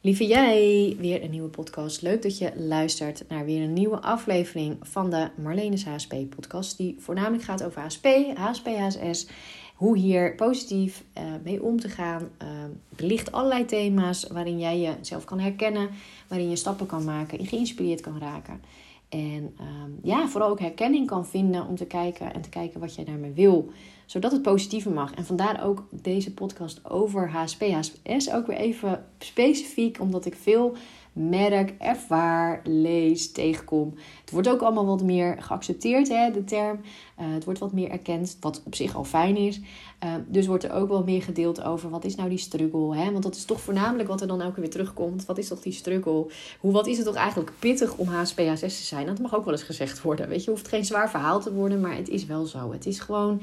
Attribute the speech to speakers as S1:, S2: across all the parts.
S1: Lieve jij, weer een nieuwe podcast. Leuk dat je luistert naar weer een nieuwe aflevering van de Marlene's HSP podcast. Die voornamelijk gaat over HSP, HSP, HSS. Hoe hier positief uh, mee om te gaan. Uh, belicht allerlei thema's waarin jij jezelf kan herkennen. Waarin je stappen kan maken en geïnspireerd kan raken. En uh, ja, vooral ook herkenning kan vinden om te kijken en te kijken wat jij daarmee wil zodat het positiever mag. En vandaar ook deze podcast over HSP, HSS ook weer even specifiek, omdat ik veel merk, ervaar, lees, tegenkom. Het wordt ook allemaal wat meer geaccepteerd, hè, de term. Uh, het wordt wat meer erkend, wat op zich al fijn is. Uh, dus wordt er ook wel meer gedeeld over wat is nou die struggle. Hè? Want dat is toch voornamelijk wat er dan ook weer terugkomt. Wat is toch die struggle? Hoe, wat is het toch eigenlijk pittig om HSP, HSS te zijn? Dat mag ook wel eens gezegd worden. Weet je, hoeft geen zwaar verhaal te worden, maar het is wel zo. Het is gewoon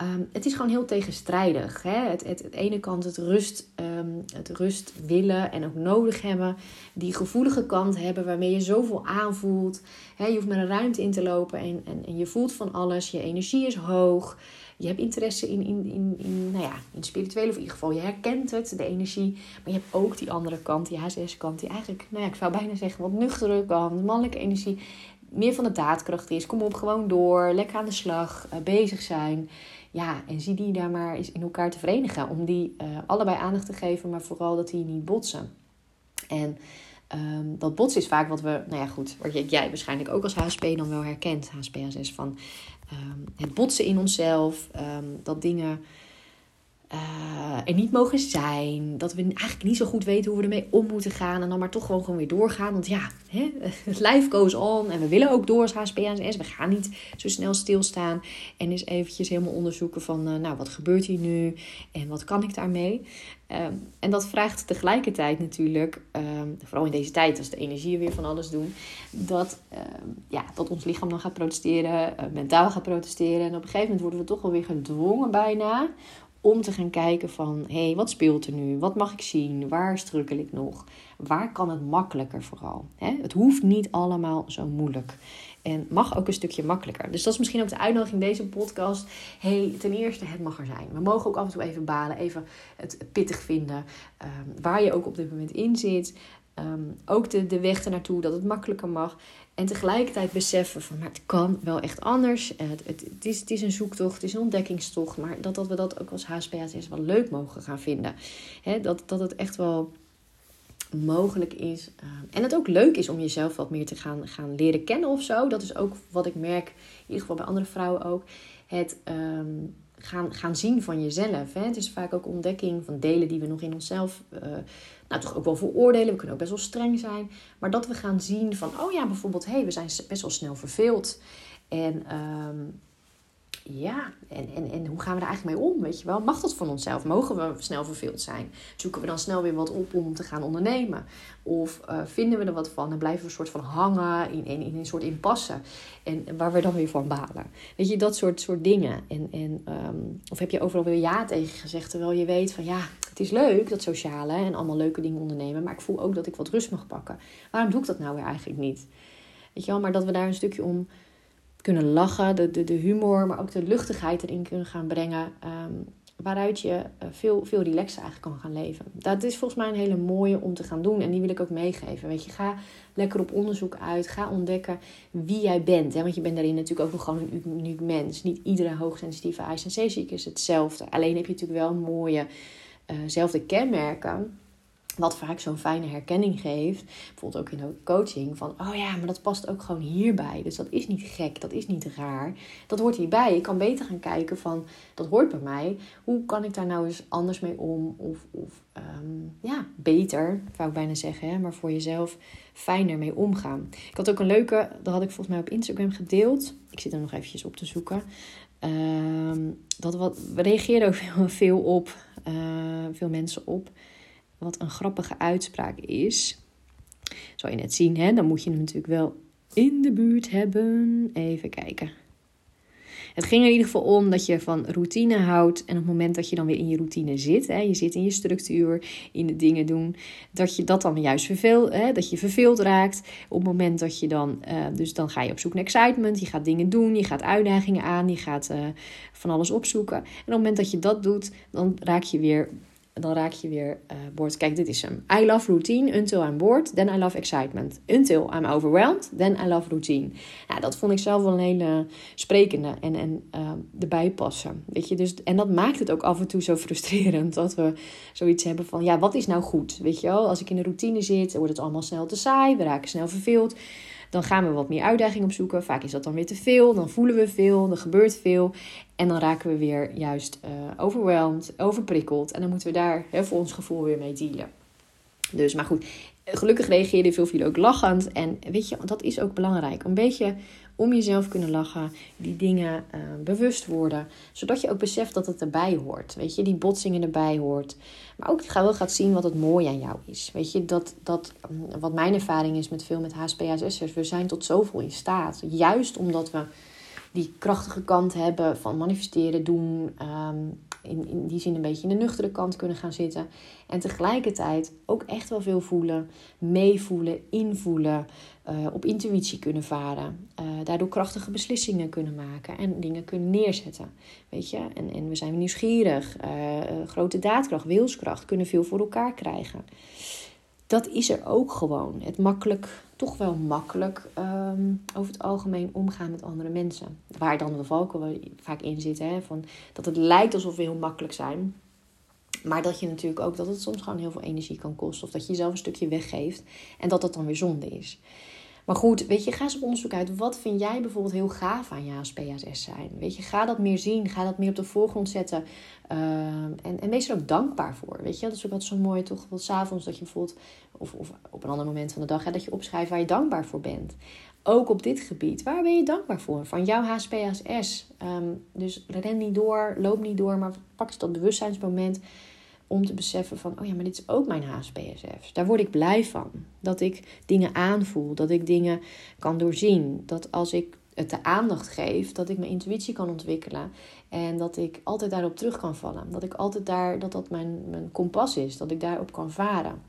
S1: Ehm, het is gewoon heel tegenstrijdig. Hè? Het, het, ene kant het rust, um, het rust willen en ook nodig hebben. Die gevoelige kant hebben waarmee je zoveel aanvoelt. Hè? Je hoeft met een ruimte in te lopen en, en, en je voelt van alles. Je energie is hoog. Je hebt interesse in, in, in, in, nou ja, in spirituele, of in ieder geval je herkent het, de energie. Maar je hebt ook die andere kant, die HSS-kant, die eigenlijk, nou ja, ik zou bijna zeggen, wat nuchtere kant, mannelijke energie. Meer van de daadkracht is. Kom op, gewoon door, lekker aan de slag, uh, bezig zijn. Ja, en zie die daar maar eens in elkaar te verenigen. Om die uh, allebei aandacht te geven, maar vooral dat die niet botsen. En um, dat botsen is vaak wat we, nou ja goed, wat jij waarschijnlijk ook als HSP dan wel herkent, HSP-HSS, van um, het botsen in onszelf, um, dat dingen uh, er niet mogen zijn. Dat we eigenlijk niet zo goed weten hoe we ermee om moeten gaan. En dan maar toch gewoon, gewoon weer doorgaan. Want ja, het life goes on. En we willen ook door als We gaan niet zo snel stilstaan. En eens eventjes helemaal onderzoeken van... Uh, nou, wat gebeurt hier nu? En wat kan ik daarmee? Um, en dat vraagt tegelijkertijd natuurlijk... Um, vooral in deze tijd, als de energie weer van alles doen... Dat, um, ja, dat ons lichaam dan gaat protesteren. Uh, mentaal gaat protesteren. En op een gegeven moment worden we toch wel weer gedwongen bijna om te gaan kijken van, hé, hey, wat speelt er nu? Wat mag ik zien? Waar strukkel ik nog? Waar kan het makkelijker vooral? Het hoeft niet allemaal zo moeilijk. En mag ook een stukje makkelijker. Dus dat is misschien ook de uitnodiging in deze podcast. hey, ten eerste, het mag er zijn. We mogen ook af en toe even balen, even het pittig vinden. Um, waar je ook op dit moment in zit. Um, ook de, de weg ernaartoe, dat het makkelijker mag. En tegelijkertijd beseffen van, maar het kan wel echt anders. Het, het, het, is, het is een zoektocht, het is een ontdekkingstocht. Maar dat, dat we dat ook als HSPHS wel leuk mogen gaan vinden. He, dat, dat het echt wel mogelijk is. Uh, en het ook leuk is om jezelf wat meer te gaan, gaan leren kennen of zo. Dat is ook wat ik merk, in ieder geval bij andere vrouwen ook. Het um, gaan, gaan zien van jezelf. Hè? Het is vaak ook ontdekking van delen die we nog in onszelf uh, nou, toch ook wel veroordelen. We kunnen ook best wel streng zijn. Maar dat we gaan zien van, oh ja, bijvoorbeeld, hé, hey, we zijn best wel snel verveeld. En um, ja, en, en, en hoe gaan we er eigenlijk mee om? Weet je wel, mag dat van onszelf? Mogen we snel verveeld zijn? Zoeken we dan snel weer wat op om te gaan ondernemen? Of uh, vinden we er wat van en blijven we een soort van hangen in, in, een soort impasse? En, waar we dan weer van balen? Weet je, dat soort, soort dingen. En, en, um, of heb je overal weer ja tegen gezegd, terwijl je weet van ja, het is leuk, dat sociale en allemaal leuke dingen ondernemen, maar ik voel ook dat ik wat rust mag pakken. Waarom doe ik dat nou weer eigenlijk niet? Weet je wel, maar dat we daar een stukje om kunnen lachen, de, de, de humor, maar ook de luchtigheid erin kunnen gaan brengen. Um, waaruit je eh, veel, veel relaxer eigenlijk kan gaan leven. Dat is volgens mij een hele mooie om te gaan doen. En die wil ik ook meegeven. Weet je, ga lekker op onderzoek uit. Ga ontdekken wie jij bent. Hè? Want je bent daarin natuurlijk ook nog gewoon een uniek mens. Niet iedere hoogsensitieve ICC-ziek is hetzelfde. Alleen heb je natuurlijk wel mooie uh, kenmerken wat vaak zo'n fijne herkenning geeft, bijvoorbeeld ook in de coaching, van oh ja, maar dat past ook gewoon hierbij. Dus dat is niet gek, dat is niet raar. Dat hoort hierbij. Ik kan beter gaan kijken van, dat hoort bij mij. Hoe kan ik daar nou eens anders mee om? Of, of um, ja, beter, zou ik bijna zeggen, hè? maar voor jezelf fijner mee omgaan. Ik had ook een leuke, dat had ik volgens mij op Instagram gedeeld. Ik zit er nog eventjes op te zoeken. Um, dat wat, we reageerden ook veel, veel op, uh, veel mensen op wat een grappige uitspraak is. Zal je net zien, hè? Dan moet je hem natuurlijk wel in de buurt hebben. Even kijken. Het ging in ieder geval om dat je van routine houdt. En op het moment dat je dan weer in je routine zit, hè, je zit in je structuur, in de dingen doen, dat je dat dan juist verveelt, hè, dat je verveeld raakt. Op het moment dat je dan, uh, dus dan ga je op zoek naar excitement, je gaat dingen doen, je gaat uitdagingen aan, je gaat uh, van alles opzoeken. En op het moment dat je dat doet, dan raak je weer dan raak je weer uh, boord. Kijk, dit is hem. I love routine until I'm bored, then I love excitement. Until I'm overwhelmed, then I love routine. Nou, dat vond ik zelf wel een hele sprekende en, en uh, erbij passen. Weet je, dus, en dat maakt het ook af en toe zo frustrerend dat we zoiets hebben van, ja, wat is nou goed? Weet je wel, als ik in de routine zit, wordt het allemaal snel te saai, we raken snel verveeld. Dan gaan we wat meer uitdaging opzoeken. Vaak is dat dan weer te veel. Dan voelen we veel. Er gebeurt veel. En dan raken we weer juist uh, overweldigd, overprikkeld. En dan moeten we daar hè, voor ons gevoel weer mee dealen. Dus, maar goed, gelukkig reageerden veel van ook lachend. En weet je, dat is ook belangrijk. Een beetje om jezelf kunnen lachen, die dingen uh, bewust worden, zodat je ook beseft dat het erbij hoort. Weet je, die botsingen erbij hoort. Maar ook wel gaat zien wat het mooi aan jou is. Weet je, dat, dat wat mijn ervaring is met veel met HSP-HSS'ers, we zijn tot zoveel in staat. Juist omdat we die krachtige kant hebben van manifesteren, doen, um, in, in die zin een beetje in de nuchtere kant kunnen gaan zitten. En tegelijkertijd ook echt wel veel voelen, meevoelen, invoelen, uh, op intuïtie kunnen varen. Uh, daardoor krachtige beslissingen kunnen maken en dingen kunnen neerzetten. Weet je, en, en we zijn nieuwsgierig, uh, grote daadkracht, wilskracht, kunnen veel voor elkaar krijgen. Dat is er ook gewoon. Het makkelijk, toch wel makkelijk um, over het algemeen omgaan met andere mensen. Waar dan de valken vaak in zitten. Hè, van dat het lijkt alsof we heel makkelijk zijn. Maar dat je natuurlijk ook dat het soms gewoon heel veel energie kan kosten. Of dat je jezelf een stukje weggeeft. En dat dat dan weer zonde is. Maar goed, weet je, ga eens op onderzoek uit. Wat vind jij bijvoorbeeld heel gaaf aan je als PSS zijn? Weet je, ga dat meer zien. Ga dat meer op de voorgrond zetten. Uh, en, en wees er ook dankbaar voor. Weet je, dat is ook altijd zo mooi, toch? Want s'avonds dat je bijvoorbeeld, of, of op een ander moment van de dag, hè, dat je opschrijft waar je dankbaar voor bent. Ook op dit gebied. Waar ben je dankbaar voor? Van jouw HSPSS. Um, ehm, dus ren niet door, loop niet door, maar pak eens dat bewustzijnsmoment om te beseffen van, oh ja, maar dit is ook mijn HSPSF. Daar word ik blij van. Dat ik dingen aanvoel, dat ik dingen kan doorzien. Dat als ik het de aandacht geef, dat ik mijn intuïtie kan ontwikkelen. En dat ik altijd daarop terug kan vallen. Dat ik altijd daar, dat dat mijn, mijn kompas is, dat ik daarop kan varen.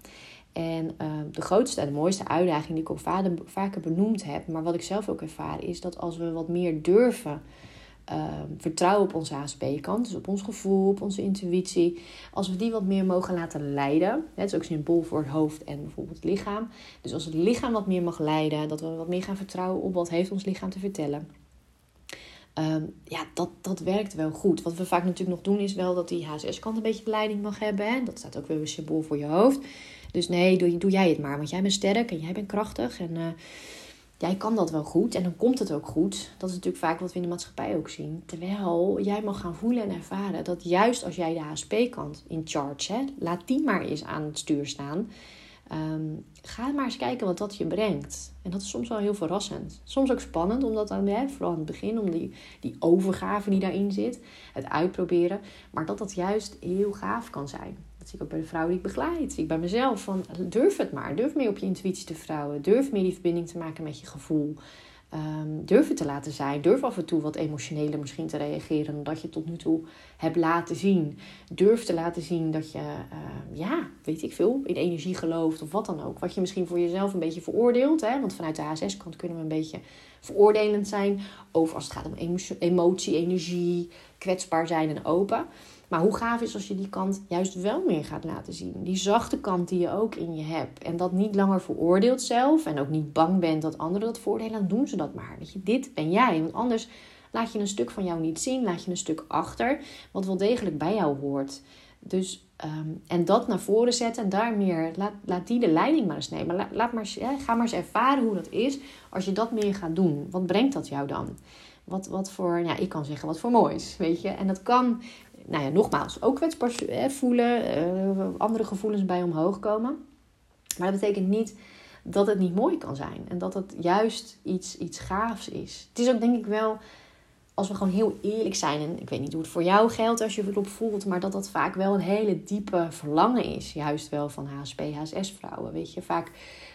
S1: En uh, de grootste en de mooiste uitdaging die ik ook vaker benoemd heb, maar wat ik zelf ook ervaar, is dat als we wat meer durven uh, vertrouwen op onze HSP-kant, dus op ons gevoel, op onze intuïtie. Als we die wat meer mogen laten leiden, het is ook symbool voor het hoofd en bijvoorbeeld het lichaam. Dus als het lichaam wat meer mag leiden, dat we wat meer gaan vertrouwen op wat heeft ons lichaam te vertellen. Um, ja, dat, dat werkt wel goed. Wat we vaak natuurlijk nog doen is wel dat die HSS-kant een beetje de leiding mag hebben. Hè? Dat staat ook weer een symbool voor je hoofd. Dus nee, doe, jij het maar, want jij bent sterk en jij bent krachtig. En uh, jij kan dat wel goed en dan komt het ook goed. Dat is natuurlijk vaak wat we in de maatschappij ook zien. Terwijl jij mag gaan voelen en ervaren dat juist als jij de HSP-kant in charge hebt, laat die maar eens aan het stuur staan. Um, ga maar eens kijken wat dat je brengt. En dat is soms wel heel verrassend. Soms ook spannend, omdat aan, hè, vooral aan het begin, om die, die overgave die daarin zit, het uitproberen. Maar dat dat juist heel gaaf kan zijn. Dat zie ik ook bij de vrouw die ik begeleid. zie ik bij mezelf. Van, durf het maar. Durf meer op je intuïtie te vertrouwen. Durf meer die verbinding te maken met je gevoel. Um, durf het te laten zijn. Durf af en toe wat emotioneler misschien te reageren dan dat je tot nu toe hebt laten zien. Durf te laten zien dat je, uh, ja, weet ik veel, in energie gelooft of wat dan ook. Wat je misschien voor jezelf een beetje veroordeelt. Hè? Want vanuit de HSS-kant kunnen we een beetje veroordelend zijn over als het gaat om emotie, energie, kwetsbaar zijn en open. Maar hoe gaaf is als je die kant juist wel meer gaat laten zien. Die zachte kant die je ook in je hebt. En dat niet langer veroordeelt zelf. En ook niet bang bent dat anderen dat voordelen. Dan doen ze dat maar. Weet je, dit ben jij. Want anders laat je een stuk van jou niet zien. Laat je een stuk achter. Wat wel degelijk bij jou hoort. Dus, um, en dat naar voren zetten. En daar meer, laat, laat die de leiding maar eens nemen. Laat, maar, ga maar eens ervaren hoe dat is. Als je dat meer gaat doen. Wat brengt dat jou dan? Wat, wat voor, ja, ik kan zeggen wat voor moois, weet je. En dat kan nou ja, nogmaals, ook kwetsbaar voelen, uh, andere gevoelens bij omhoog komen. Maar dat betekent niet dat het niet mooi kan zijn. En dat het juist iets, iets gaafs is. Het is ook denk ik wel, als we gewoon heel eerlijk zijn. En ik weet niet hoe het voor jou geldt als je erop voelt. Maar dat dat vaak wel een hele diepe verlangen is. Juist wel van HSP, HSS vrouwen. Weet je, vaak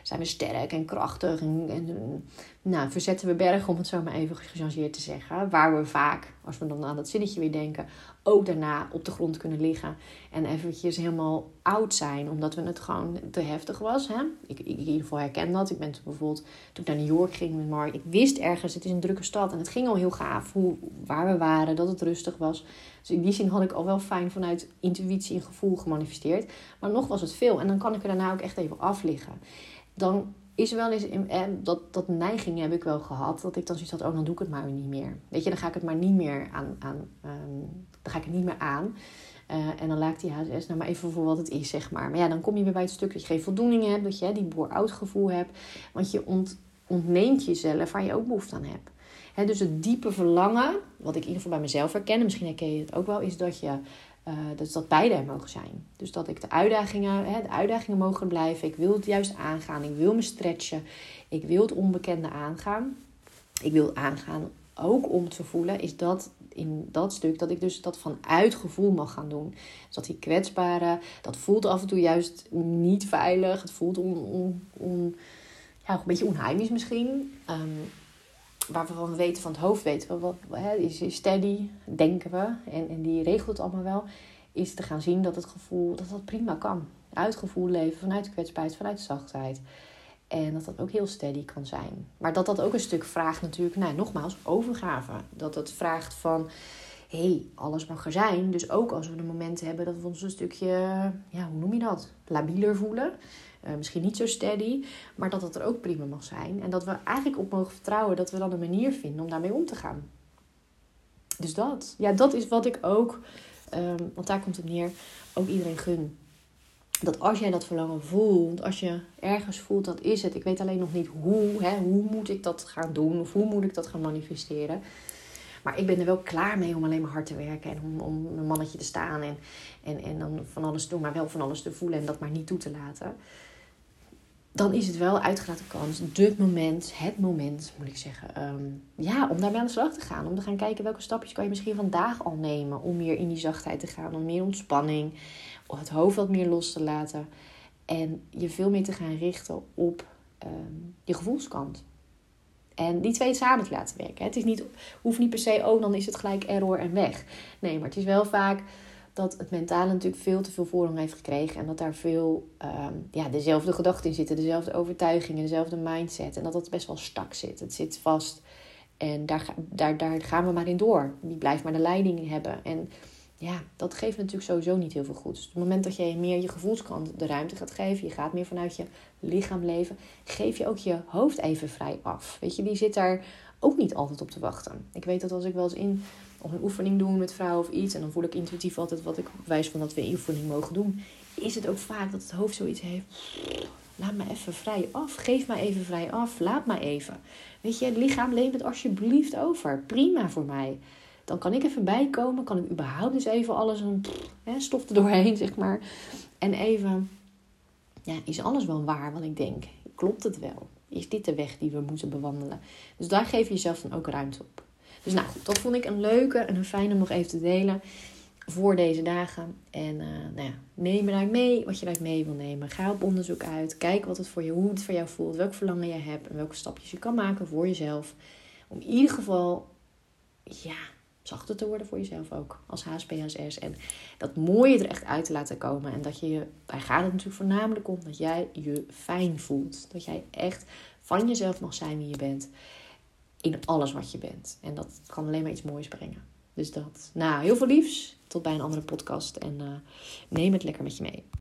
S1: zijn we sterk en krachtig. En, nou, verzetten we bergen, om het zo maar even gechangeerd te zeggen. Waar we vaak als we dan aan dat zinnetje weer denken, ook daarna op de grond kunnen liggen. En eventjes helemaal oud zijn, omdat we het gewoon te heftig was. Hè? Ik, ik in ieder geval herken dat. Ik ben toen bijvoorbeeld, toen ik naar New York ging met Mark, ik wist ergens, het is een drukke stad. En het ging al heel gaaf hoe, waar we waren, dat het rustig was. Dus in die zin had ik al wel fijn vanuit intuïtie en gevoel gemanifesteerd. Maar nog was het veel. En dan kan ik er daarna ook echt even afliggen. Dan is wel eens, eh, dat, dat neiging heb ik wel gehad, dat ik dan zoiets had, oh dan doe ik het maar niet meer. Weet je, dan ga ik het maar niet meer aan, aan um, dan ga ik het niet meer aan. Uh, en dan laat die HSS nou maar even voor wat het is, zeg maar. Maar ja, dan kom je weer bij het stuk dat je geen voldoening hebt, dat je die bore-out gevoel hebt. Want je ont, ontneemt jezelf waar je ook behoefte aan hebt. He, dus het diepe verlangen, wat ik in ieder geval bij mezelf herken, misschien herken je het ook wel, is dat je uh, dus dat beide er mogen zijn. Dus dat ik de uitdagingen, hè, de uitdagingen mogen blijven. Ik wil het juist aangaan. Ik wil me stretchen. Ik wil het onbekende aangaan. Ik wil aangaan ook om te voelen, is dat in dat stuk dat ik dus dat vanuit gevoel mag gaan doen. Dus dat die kwetsbare, dat voelt af en toe juist niet veilig. Het voelt on, ja, een beetje onheimisch misschien. Um, waarvan we weten van het hoofd weten we wat hè, is, steady, denken we. En, en die regelt allemaal wel. Is te gaan zien dat het gevoel dat dat prima kan. Uit gevoel leven, vanuit kwetsbaarheid, vanuit zachtheid. En dat dat ook heel steady kan zijn. Maar dat dat ook een stuk vraagt natuurlijk, nou nogmaals, overgave. Dat het vraagt van, hey, alles mag er zijn. Dus ook als we de momenten hebben dat we ons een stukje, ja, hoe noem je dat? Labieler voelen. Uh, misschien niet zo steady, maar dat het er ook prima mag zijn. En dat we eigenlijk op mogen vertrouwen dat we dan een manier vinden om daarmee om te gaan. Dus dat. Ja, dat is wat ik ook, um, want daar komt het neer, ook iedereen gun. Dat als jij dat verlangen voelt, als je ergens voelt dat is het, ik weet alleen nog niet hoe, hè, hoe moet ik dat gaan doen of hoe moet ik dat gaan manifesteren. Maar ik ben er wel klaar mee om alleen maar hard te werken en om, om een mannetje te staan en, en, en dan van alles te doen, maar wel van alles te voelen en dat maar niet toe te laten dan is het wel uitgelaten kans, het moment, het moment moet ik zeggen, ehm, ja, om daarmee aan de slag te gaan. Om te gaan kijken welke stapjes kan je misschien vandaag al nemen om meer in die zachtheid te gaan, om meer ontspanning, of het hoofd wat meer los te laten en je veel meer te gaan richten op ehm, je gevoelskant. En die twee samen te laten werken. Het is niet, hoeft niet per se, oh, dan is het gelijk error en weg. Nee, maar het is wel vaak dat het mentale natuurlijk veel te veel voorrang heeft gekregen. En dat daar veel um, ja, dezelfde gedachten in zitten, dezelfde overtuigingen, dezelfde mindset. En dat dat best wel stak zit. Het zit vast. En daar, daar, daar gaan we maar in door. Die blijft maar de leiding hebben. En ja, dat geeft natuurlijk sowieso niet heel veel goed. Dus op het moment dat je meer je gevoelskant de ruimte gaat geven, je gaat meer vanuit je lichaam leven, geef je ook je hoofd even vrij af. Weet je, die zit daar ook niet altijd op te wachten. Ik weet dat als ik wel eens in of een oefening doen met vrouwen of iets. En dan voel ik intuïtief altijd wat ik wijs van dat we een oefening mogen doen. Is het ook vaak dat het hoofd zoiets heeft. Laat me even vrij af. Geef me even vrij af. Laat me even. Weet je, het lichaam leent het alsjeblieft over. Prima voor mij. Dan kan ik even bijkomen. Kan ik überhaupt eens even alles een hè, stof er doorheen, zeg maar. En even, ja, is alles wel waar wat ik denk? Klopt het wel? Is dit de weg die we moeten bewandelen? Dus daar geef je jezelf dan ook ruimte op. Dus nou goed, dat vond ik een leuke en een fijne om nog even te delen voor deze dagen. En uh, nou ja, neem eruit mee wat je eruit mee wil nemen. Ga op onderzoek uit. Kijk wat het voor je, hoe het voor jou voelt. Welk verlangen je hebt. En welke stapjes je kan maken voor jezelf. Om in ieder geval, ja, zachter te worden voor jezelf ook. Als HSPHS. En dat mooie er echt uit te laten komen. En dat je je, daar gaat het natuurlijk voornamelijk om, dat jij je fijn voelt. Dat jij echt van jezelf mag zijn wie je bent in alles wat je bent. En dat kan alleen maar iets moois brengen. Dus dat. Nou, heel veel liefs. Tot bij een andere podcast. En uh, neem het lekker met je mee.